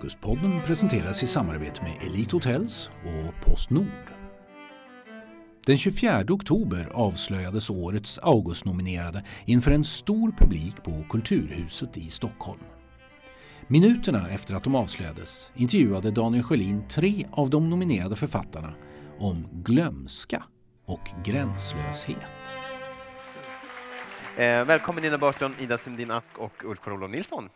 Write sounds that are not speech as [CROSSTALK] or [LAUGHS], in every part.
Augustpodden presenteras i samarbete med Elite Hotels och Postnord. Den 24 oktober avslöjades årets Augustnominerade inför en stor publik på Kulturhuset i Stockholm. Minuterna efter att de avslöjades intervjuade Daniel Sjölin tre av de nominerade författarna om glömska och gränslöshet. Eh, välkommen Nina Burton, Ida Sundin Ask och Ulf Karolov Nilsson.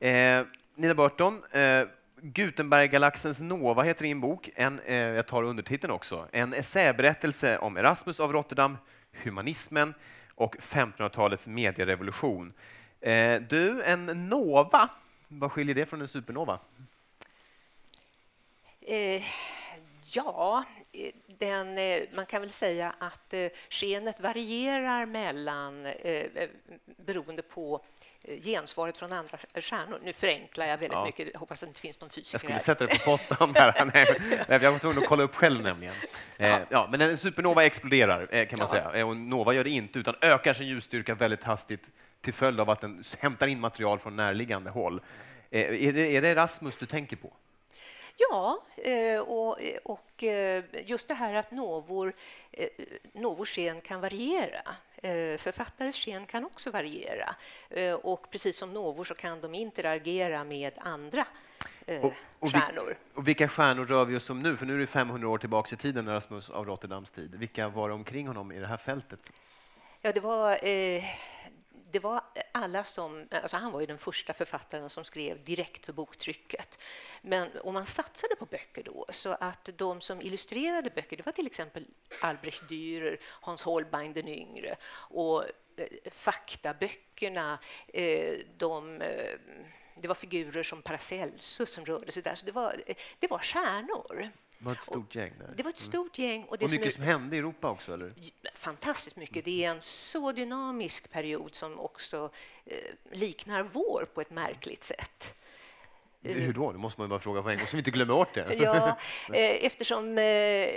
Eh, Nina Burton, eh, Gutenberggalaxens Nova heter din bok. En, eh, jag tar undertiteln också. En essäberättelse om Erasmus av Rotterdam, humanismen och 1500-talets medierevolution. Eh, du, en Nova, vad skiljer det från en supernova? Eh, ja, den, eh, man kan väl säga att eh, skenet varierar mellan, eh, beroende på gensvaret från andra stjärnor. Nu förenklar jag väldigt ja. mycket. Jag hoppas att det inte finns någon fysiker Jag skulle här. sätta det på pottan här. [LAUGHS] Nej, jag var tvungen att kolla upp själv nämligen. Ja. ja men en supernova exploderar kan man ja. säga. Och Nova gör det inte, utan ökar sin ljusstyrka väldigt hastigt till följd av att den hämtar in material från närliggande håll. Är det, är det Erasmus du tänker på? Ja, eh, och, och eh, just det här att novor, eh, novors sken kan variera. Författares sken kan också variera. Och precis som novor så kan de interagera med andra och, och stjärnor. och vilka stjärnor rör vi oss om nu? För nu är det 500 år tillbaka i tiden, Erasmus av Rotterdams tid. Vilka var omkring honom i det här fältet? Ja, det var... Eh, det var alla som... Alltså han var ju den första författaren som skrev direkt för boktrycket. Men om man satsade på böcker då, så att de som illustrerade böcker, det var till exempel Albrecht Dürer, Hans Holbein den yngre och eh, faktaböckerna, eh, de eh, det var figurer som Paracelsus som rörde sig där. Så det var, eh, det var stjärnor. Det var ett stort gäng? Där. Det var ett mm. stort gäng. Och, det och mycket som, är, som, hände i Europa också? Eller? Fantastiskt mycket. Det är en så dynamisk period som också eh, liknar vår på ett märkligt sätt. Hur då? Det måste man bara fråga på en gång, så vi inte glömmer bort det. [LAUGHS] Ja, [LAUGHS] eh, eftersom eh,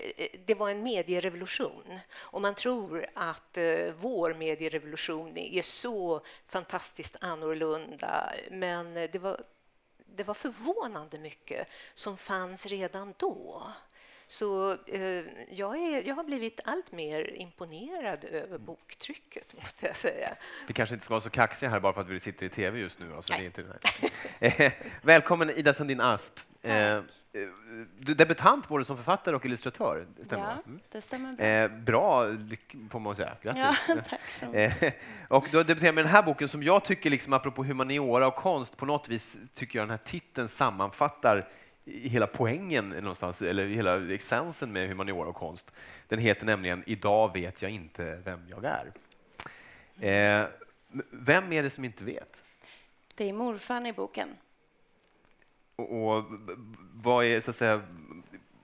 det var en medierevolution och man tror att eh, vår medierevolution är så fantastiskt annorlunda, men det var det var förvånande mycket som fanns redan då. Så eh, jag, är, jag har blivit allt mer imponerad över boktrycket, måste jag säga. Vi kanske inte ska vara så kaxiga här bara för att vi sitter i tv just nu. Alltså, det är inte det Välkommen Ida Sundin Asp. Eh, du är debutant både som författare och illustratör. Stämmer ja, mm. det stämmer bra. Eh, bra, får man säga. Grattis. Ja, [LAUGHS] tack så mycket. Eh, och du har debuterat med den här boken som jag tycker, liksom, apropå humaniora och konst, på något vis tycker jag den här titeln sammanfattar hela poängen någonstans, eller hela essensen med humaniora och konst. Den heter nämligen Idag vet jag inte vem jag är. Eh, vem är det som inte vet? Det är morfar i boken. Och, och vad är, så att säga,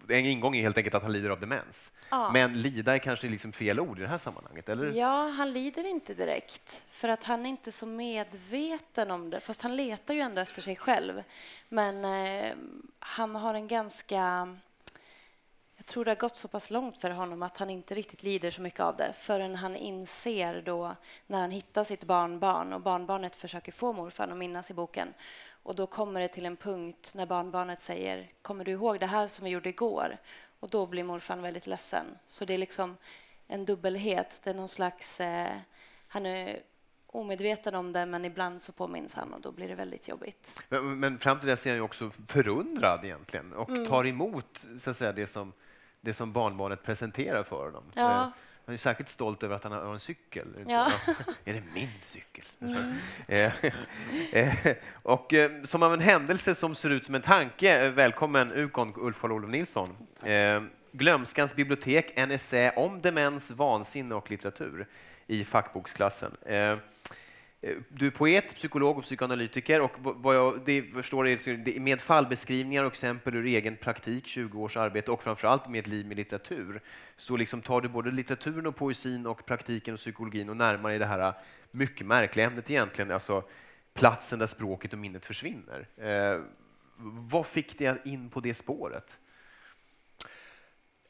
en ingång är helt enkelt att han lider av demens. Ja. Men lida är kanske liksom fel ord i det här sammanhanget? Eller? Ja, han lider inte direkt, för att han är inte så medveten om det. Fast han letar ju ändå efter sig själv. Men eh, han har en ganska... Jag tror det har gått så pass långt för honom att han inte riktigt lider så mycket av det förrän han inser då när han hittar sitt barnbarn och barnbarnet försöker få morfar att minnas i boken och då kommer det till en punkt när barnbarnet säger Kommer du ihåg det här som vi gjorde igår? Och då blir morfar väldigt ledsen. Så det är liksom en dubbelhet. Det är någon slags... Eh, han är omedveten om det, men ibland så påminns han och då blir det väldigt jobbigt. Men, men fram till dess är han ju också förundrad egentligen och mm. tar emot så att säga, det, som, det som barnbarnet presenterar för honom. Ja. Eh, han är säkert stolt över att han har en cykel. Ja. [LAUGHS] är det min cykel? Mm. Eh, eh, och eh, som av en händelse som ser ut som en tanke, välkommen Ukon Ulf Karl-Olof Nilsson. Glömskans bibliotek, en essä om demens, vansinne och litteratur i fackboksklassen. Eh, du är poet, psykolog och psykoanalytiker och vad jag det förstår liksom, är med fallbeskrivningar och exempel ur egen praktik, 20 års arbete och framförallt med ett liv med litteratur, så liksom tar du både litteraturen och poesin och praktiken och psykologin och närmar dig det här eh, mycket märkliga ämnet egentligen, alltså platsen där språket och minnet försvinner. Eh, vad fick dig in på det spåret?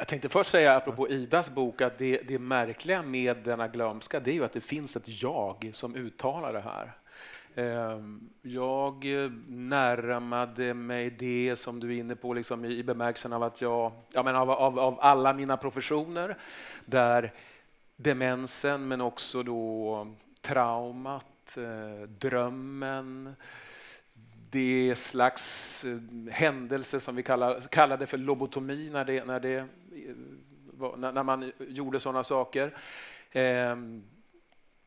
Jag tänkte först säga, apropå Idas bok, att det, det märkliga med denna glömska det är ju att det finns ett jag som uttalar det här. Ehm, jag närmade mig det som du är inne på liksom i bemärkelsen av att jag, jag menar, av, av, av alla mina professioner där demensen men också då traumat, eh, drömmen, det slags eh, händelse som vi kallar, kallade för lobotomi när, det, när, det, Eh, när man gjorde sådana saker. Eh,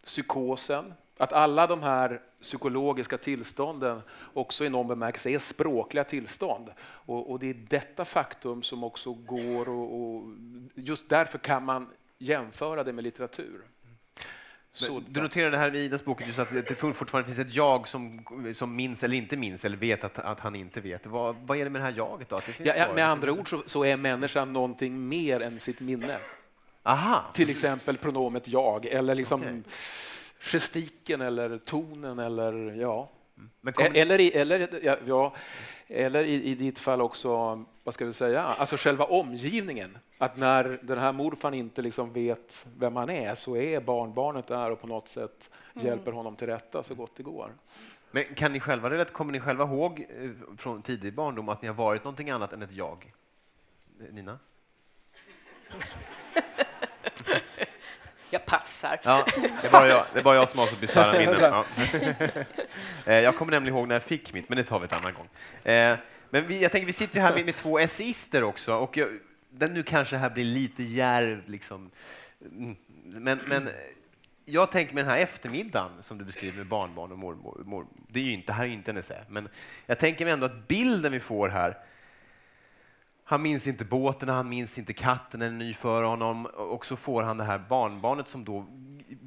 psykosen, att alla de här psykologiska tillstånden också i någon bemärkelse är språkliga tillstånd. Och, och det är detta faktum som också går och, och, just därför kan man jämföra det med litteratur. Du noterade här i Idas bok just att det fortfarande finns ett jag som, som minns eller inte minns eller vet att, att han inte vet. Vad, vad är det med det här jaget då? Ja, ja, med andra ord så, så, är människan någonting mer än sitt minne. Aha. Till exempel pronomet jag eller liksom okay. gestiken eller tonen eller ja. Kom... Eller, eller, ja, ja eller i, i ditt fall också, vad ska vi säga, alltså själva omgivningen. Att när den här morfan inte liksom vet vem han är så är barnbarnet där och på något sätt mm. hjälper honom till rätta så gott det går. Men kan ni själva, kommer ni själva ihåg eh, från tidig barndom att ni har varit någonting annat än ett jag? Nina? Jag passar. Ja, det, är bara jag, det är bara jag som har så bisarra minnen. [LAUGHS] Ja. [LAUGHS] Eh, jag kommer nämligen ihåg när jag fick mitt, men det tar vi ett annan gång. Eh, men vi, jag tänker, vi sitter här med, med två essister också, och jag, den nu kanske här blir lite djärv. Liksom. Mm, men, men jag tänker med den här eftermiddagen som du beskriver med barnbarn och mormor. mormor det, är ju inte, här är inte en essä, men jag tänker mig ändå att bilden vi får här han minns inte båten, han minns inte katten, den är ny för honom. Och så får han det här barnbarnet som då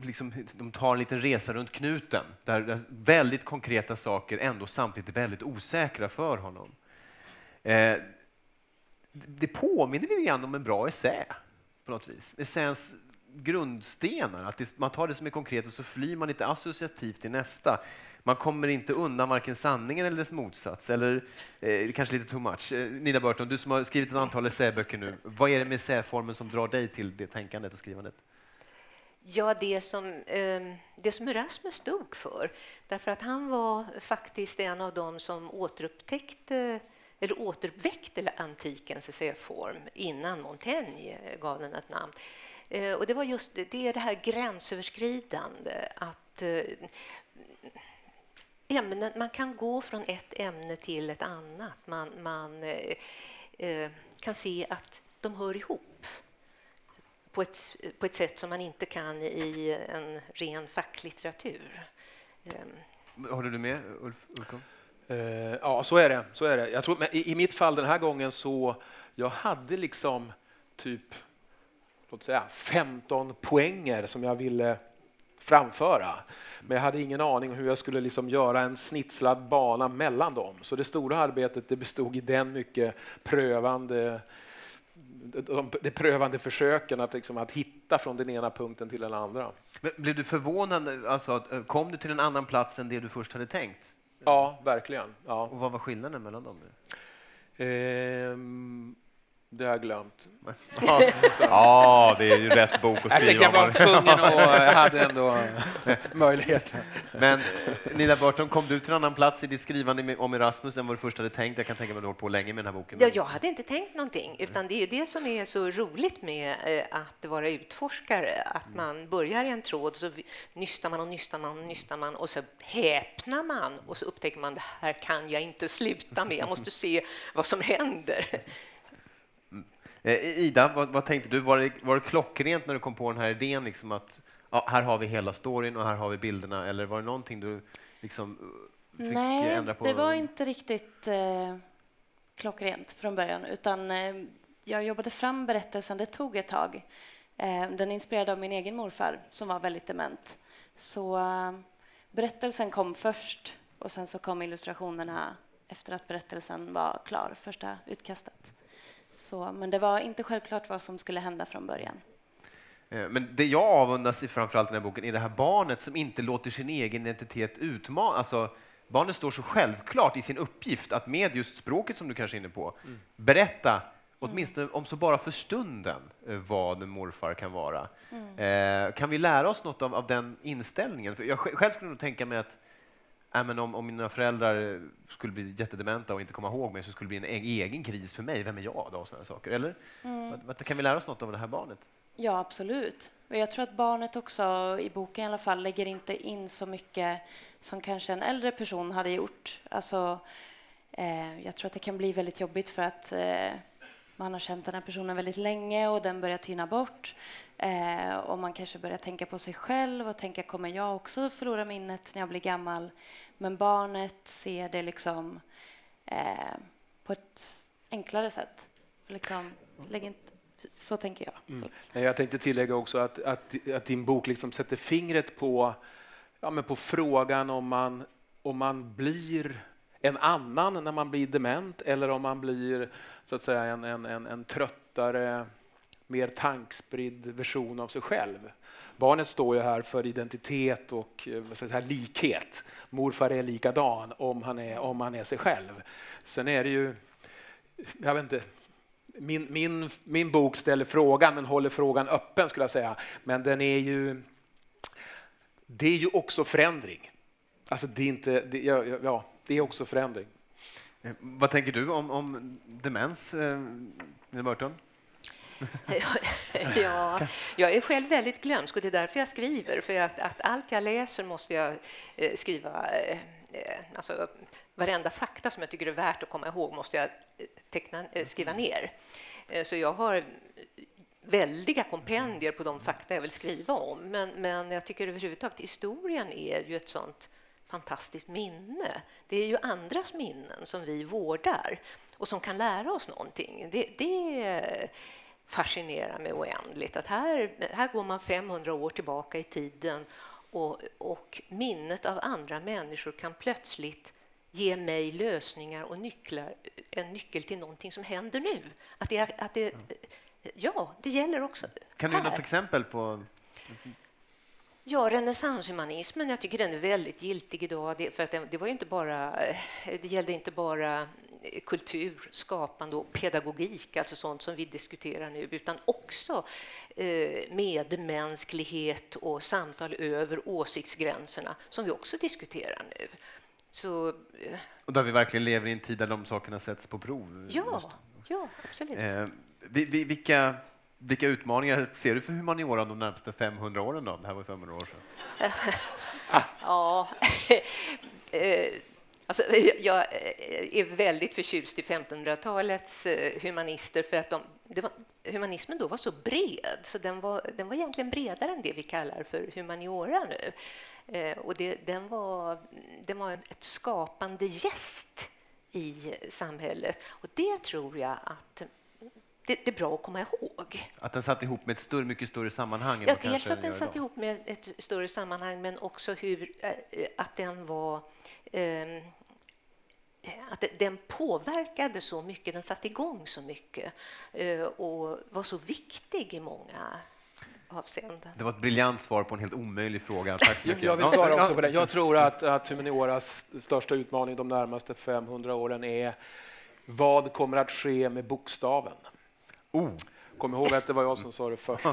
liksom, de tar en liten resa runt knuten där väldigt konkreta saker ändå samtidigt är väldigt osäkra för honom. Eh, det påminner lite grann om en bra essä på något vis. Essäns grundstenar, att det, man tar det som är konkret och så flyr man lite associativt till nästa man kommer inte undan varken sanningen eller dess motsats. Eller eh, kanske lite too much. Eh, Nina Burton, du som har skrivit ett antal essäböcker nu. Vad är det med essäformen som drar dig till det tänkandet och skrivandet? Ja, det som, eh, det som Erasmus stod för. Därför att han var faktiskt en av dem som återupptäckte eller återuppväckte antikens essäform innan Montaigne gav den ett namn. Eh, och det var just det, det, är det här gränsöverskridande, att eh, ämnen, man kan gå från ett ämne till ett annat. Man, man eh, kan se att de hör ihop på ett, på ett sätt som man inte kan i en ren facklitteratur. Håller du med, Ulf Ulkom? Ja, så är det. Så är det. Jag tror, men i, I mitt fall den här gången så jag hade liksom typ låt säga 15 poänger som jag ville framföra. Men jag hade ingen aning om hur jag skulle liksom göra en snitslad bana mellan dem. Så det stora arbetet det bestod i den mycket prövande de, de prövande försöken att, liksom, att hitta från den ena punkten till den andra. Men blev du förvånad? Alltså, kom du till en annan plats än det du först hade tänkt? Ja, verkligen. Ja. Och vad var skillnaden mellan dem? Ehm, det har jag glömt. ja, det är ju rätt bok att skriva Jag var tvungen och jag hade ändå [LAUGHS] möjligheten. Men Nina Burton, kom du till en annan plats i ditt skrivande om Erasmus än vad du först hade tänkt? Jag kan tänka mig att du har på länge med den här boken. Ja, jag hade inte tänkt någonting, utan det är det som är så roligt med eh, att vara utforskare, att man börjar i en tråd, så nystar man och nystar man och nystar man och så häpnar man och så upptäcker man det här kan jag inte sluta med, jag måste se vad som händer. Eh, Ida, vad, vad, tänkte du? Var det, var det klockrent när du kom på den här idén? Liksom att ja, här har vi hela storyn och här har vi bilderna. Eller var det någonting du liksom eh, fick Nej, ändra på? Nej, det var inte riktigt eh, klockrent från början. Utan eh, jag jobbade fram berättelsen. Det tog ett tag. Eh, den är inspirerad av min egen morfar som var väldigt dement. Så eh, berättelsen kom först och sen så kom illustrationerna efter att berättelsen var klar, första utkastet. Så, men det var inte självklart vad som skulle hända från början. Eh, men det jag avundas i framförallt den här boken är det här barnet som inte låter sin egen identitet utmanas. Alltså, barnet står så självklart i sin uppgift att med just språket som du kanske är inne på, mm. berätta åtminstone om så bara för stunden eh, vad en morfar kan vara. Mm. Eh, kan vi lära oss något av, av den inställningen? För jag själv skulle nog tänka mig att äh, men om, om mina föräldrar skulle bli jättedementa och inte komma ihåg mig så skulle det bli en e- egen kris för mig. Vem är jag då? Och såna saker. Eller? Mm. Kan vi lära oss något av det här barnet? Ja, absolut. Jag tror att barnet också, i boken i alla fall, lägger inte in så mycket som kanske en äldre person hade gjort. Alltså, eh, jag tror att det kan bli väldigt jobbigt för att eh, man har känt den här personen väldigt länge och den börjar tyna bort. Eh, och man kanske börjar tänka på sig själv och tänka kommer jag också förlora minnet när jag blir gammal? Men barnet ser det liksom eh, på ett enklare sätt. Liksom, inte, så tänker jag. Mm. Jag tänkte tillägga också att, att, att din bok liksom sätter fingret på, ja, men på frågan om man, om man blir en annan när man blir dement eller om man blir så att säga en, en, en, en tröttare, mer tankspridd version av sig själv. Barnet står ju här för identitet och eh, vad ska jag säga, likhet. Morfar är likadan om han är, om han är sig själv. Sen är det ju, jag vet inte, min, min, min bok ställer frågan, men håller frågan öppen skulle jag säga. Men den är ju, det är ju också förändring. Alltså det är inte, det, ja, ja, det är också förändring. Eh, vad tänker du om, om demens, eh, Burton? [LAUGHS] ja, jag är själv väldigt glömsk och det är därför jag skriver. För att, att allt jag läser måste jag eh, skriva... Eh, eh alltså, varenda fakta som jag tycker är värt att komma ihåg måste jag eh, teckna, eh, skriva ner. Eh, så jag har väldiga kompendier på de fakta jag vill skriva om. Men, men jag tycker överhuvudtaget historien är ju ett sånt fantastiskt minne. Det är ju andras minnen som vi vårdar och som kan lära oss någonting. Det, det fascinerar mig oändligt. Att här, här går man 500 år tillbaka i tiden och, och minnet av andra människor kan plötsligt ge mig lösningar och nycklar, en nyckel till någonting som händer nu. Att det, att det, ja, det gäller också Kan du ge något exempel på Ja, renässanshumanismen, jag tycker den är väldigt giltig idag. För att det, var inte bara, det gällde inte bara kultur, skapande och pedagogik, alltså sånt som vi diskuterar nu, utan också eh, medmänsklighet och samtal över åsiktsgränserna som vi också diskuterar nu. Så, eh, och där vi verkligen lever i en tid där de sakerna sätts på prov? Ja, ja absolut. Eh, vilka vilka utmaningar ser du för humaniora de närmaste 500 åren? Då? Det här var 500 år sedan. [LAUGHS] ja, [LAUGHS] eh, alltså, jag eh, är väldigt förtjust i 1500-talets eh, humanister för att de, var, humanismen då var så bred, så den var, den var egentligen bredare än det vi kallar för humaniora nu. Och det, den, var, den var ett skapande gäst i samhället. Och det tror jag att det, det, är bra att komma ihåg. Att den satt ihop med ett större, mycket större sammanhang? Ja, dels att den satt ihop med ett större sammanhang, men också hur, äh, att den var... Äh, att den påverkade så mycket, den satte igång så mycket äh, och var så viktig i många avseenden. Det var ett briljant svar på en helt omöjlig fråga. Tack så mycket. Jag vill svara också på det. Jag tror att, att humanioras största utmaning de närmaste 500 åren är vad kommer att ske med bokstaven? Oh. Kom ihåg att det var jag som sa det först.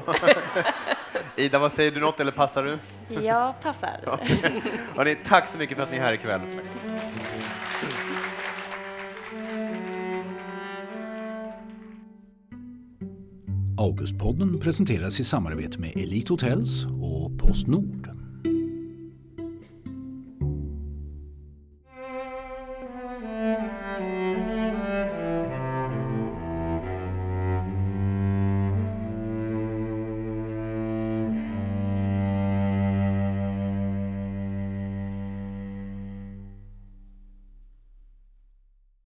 [LAUGHS] Ida, vad säger du något eller passar du? Jag passar. Ja. Hörrni, tack så mycket för att ni är här ikväll. Augustpodden presenteras i samarbete med Elite Hotels och Postnord.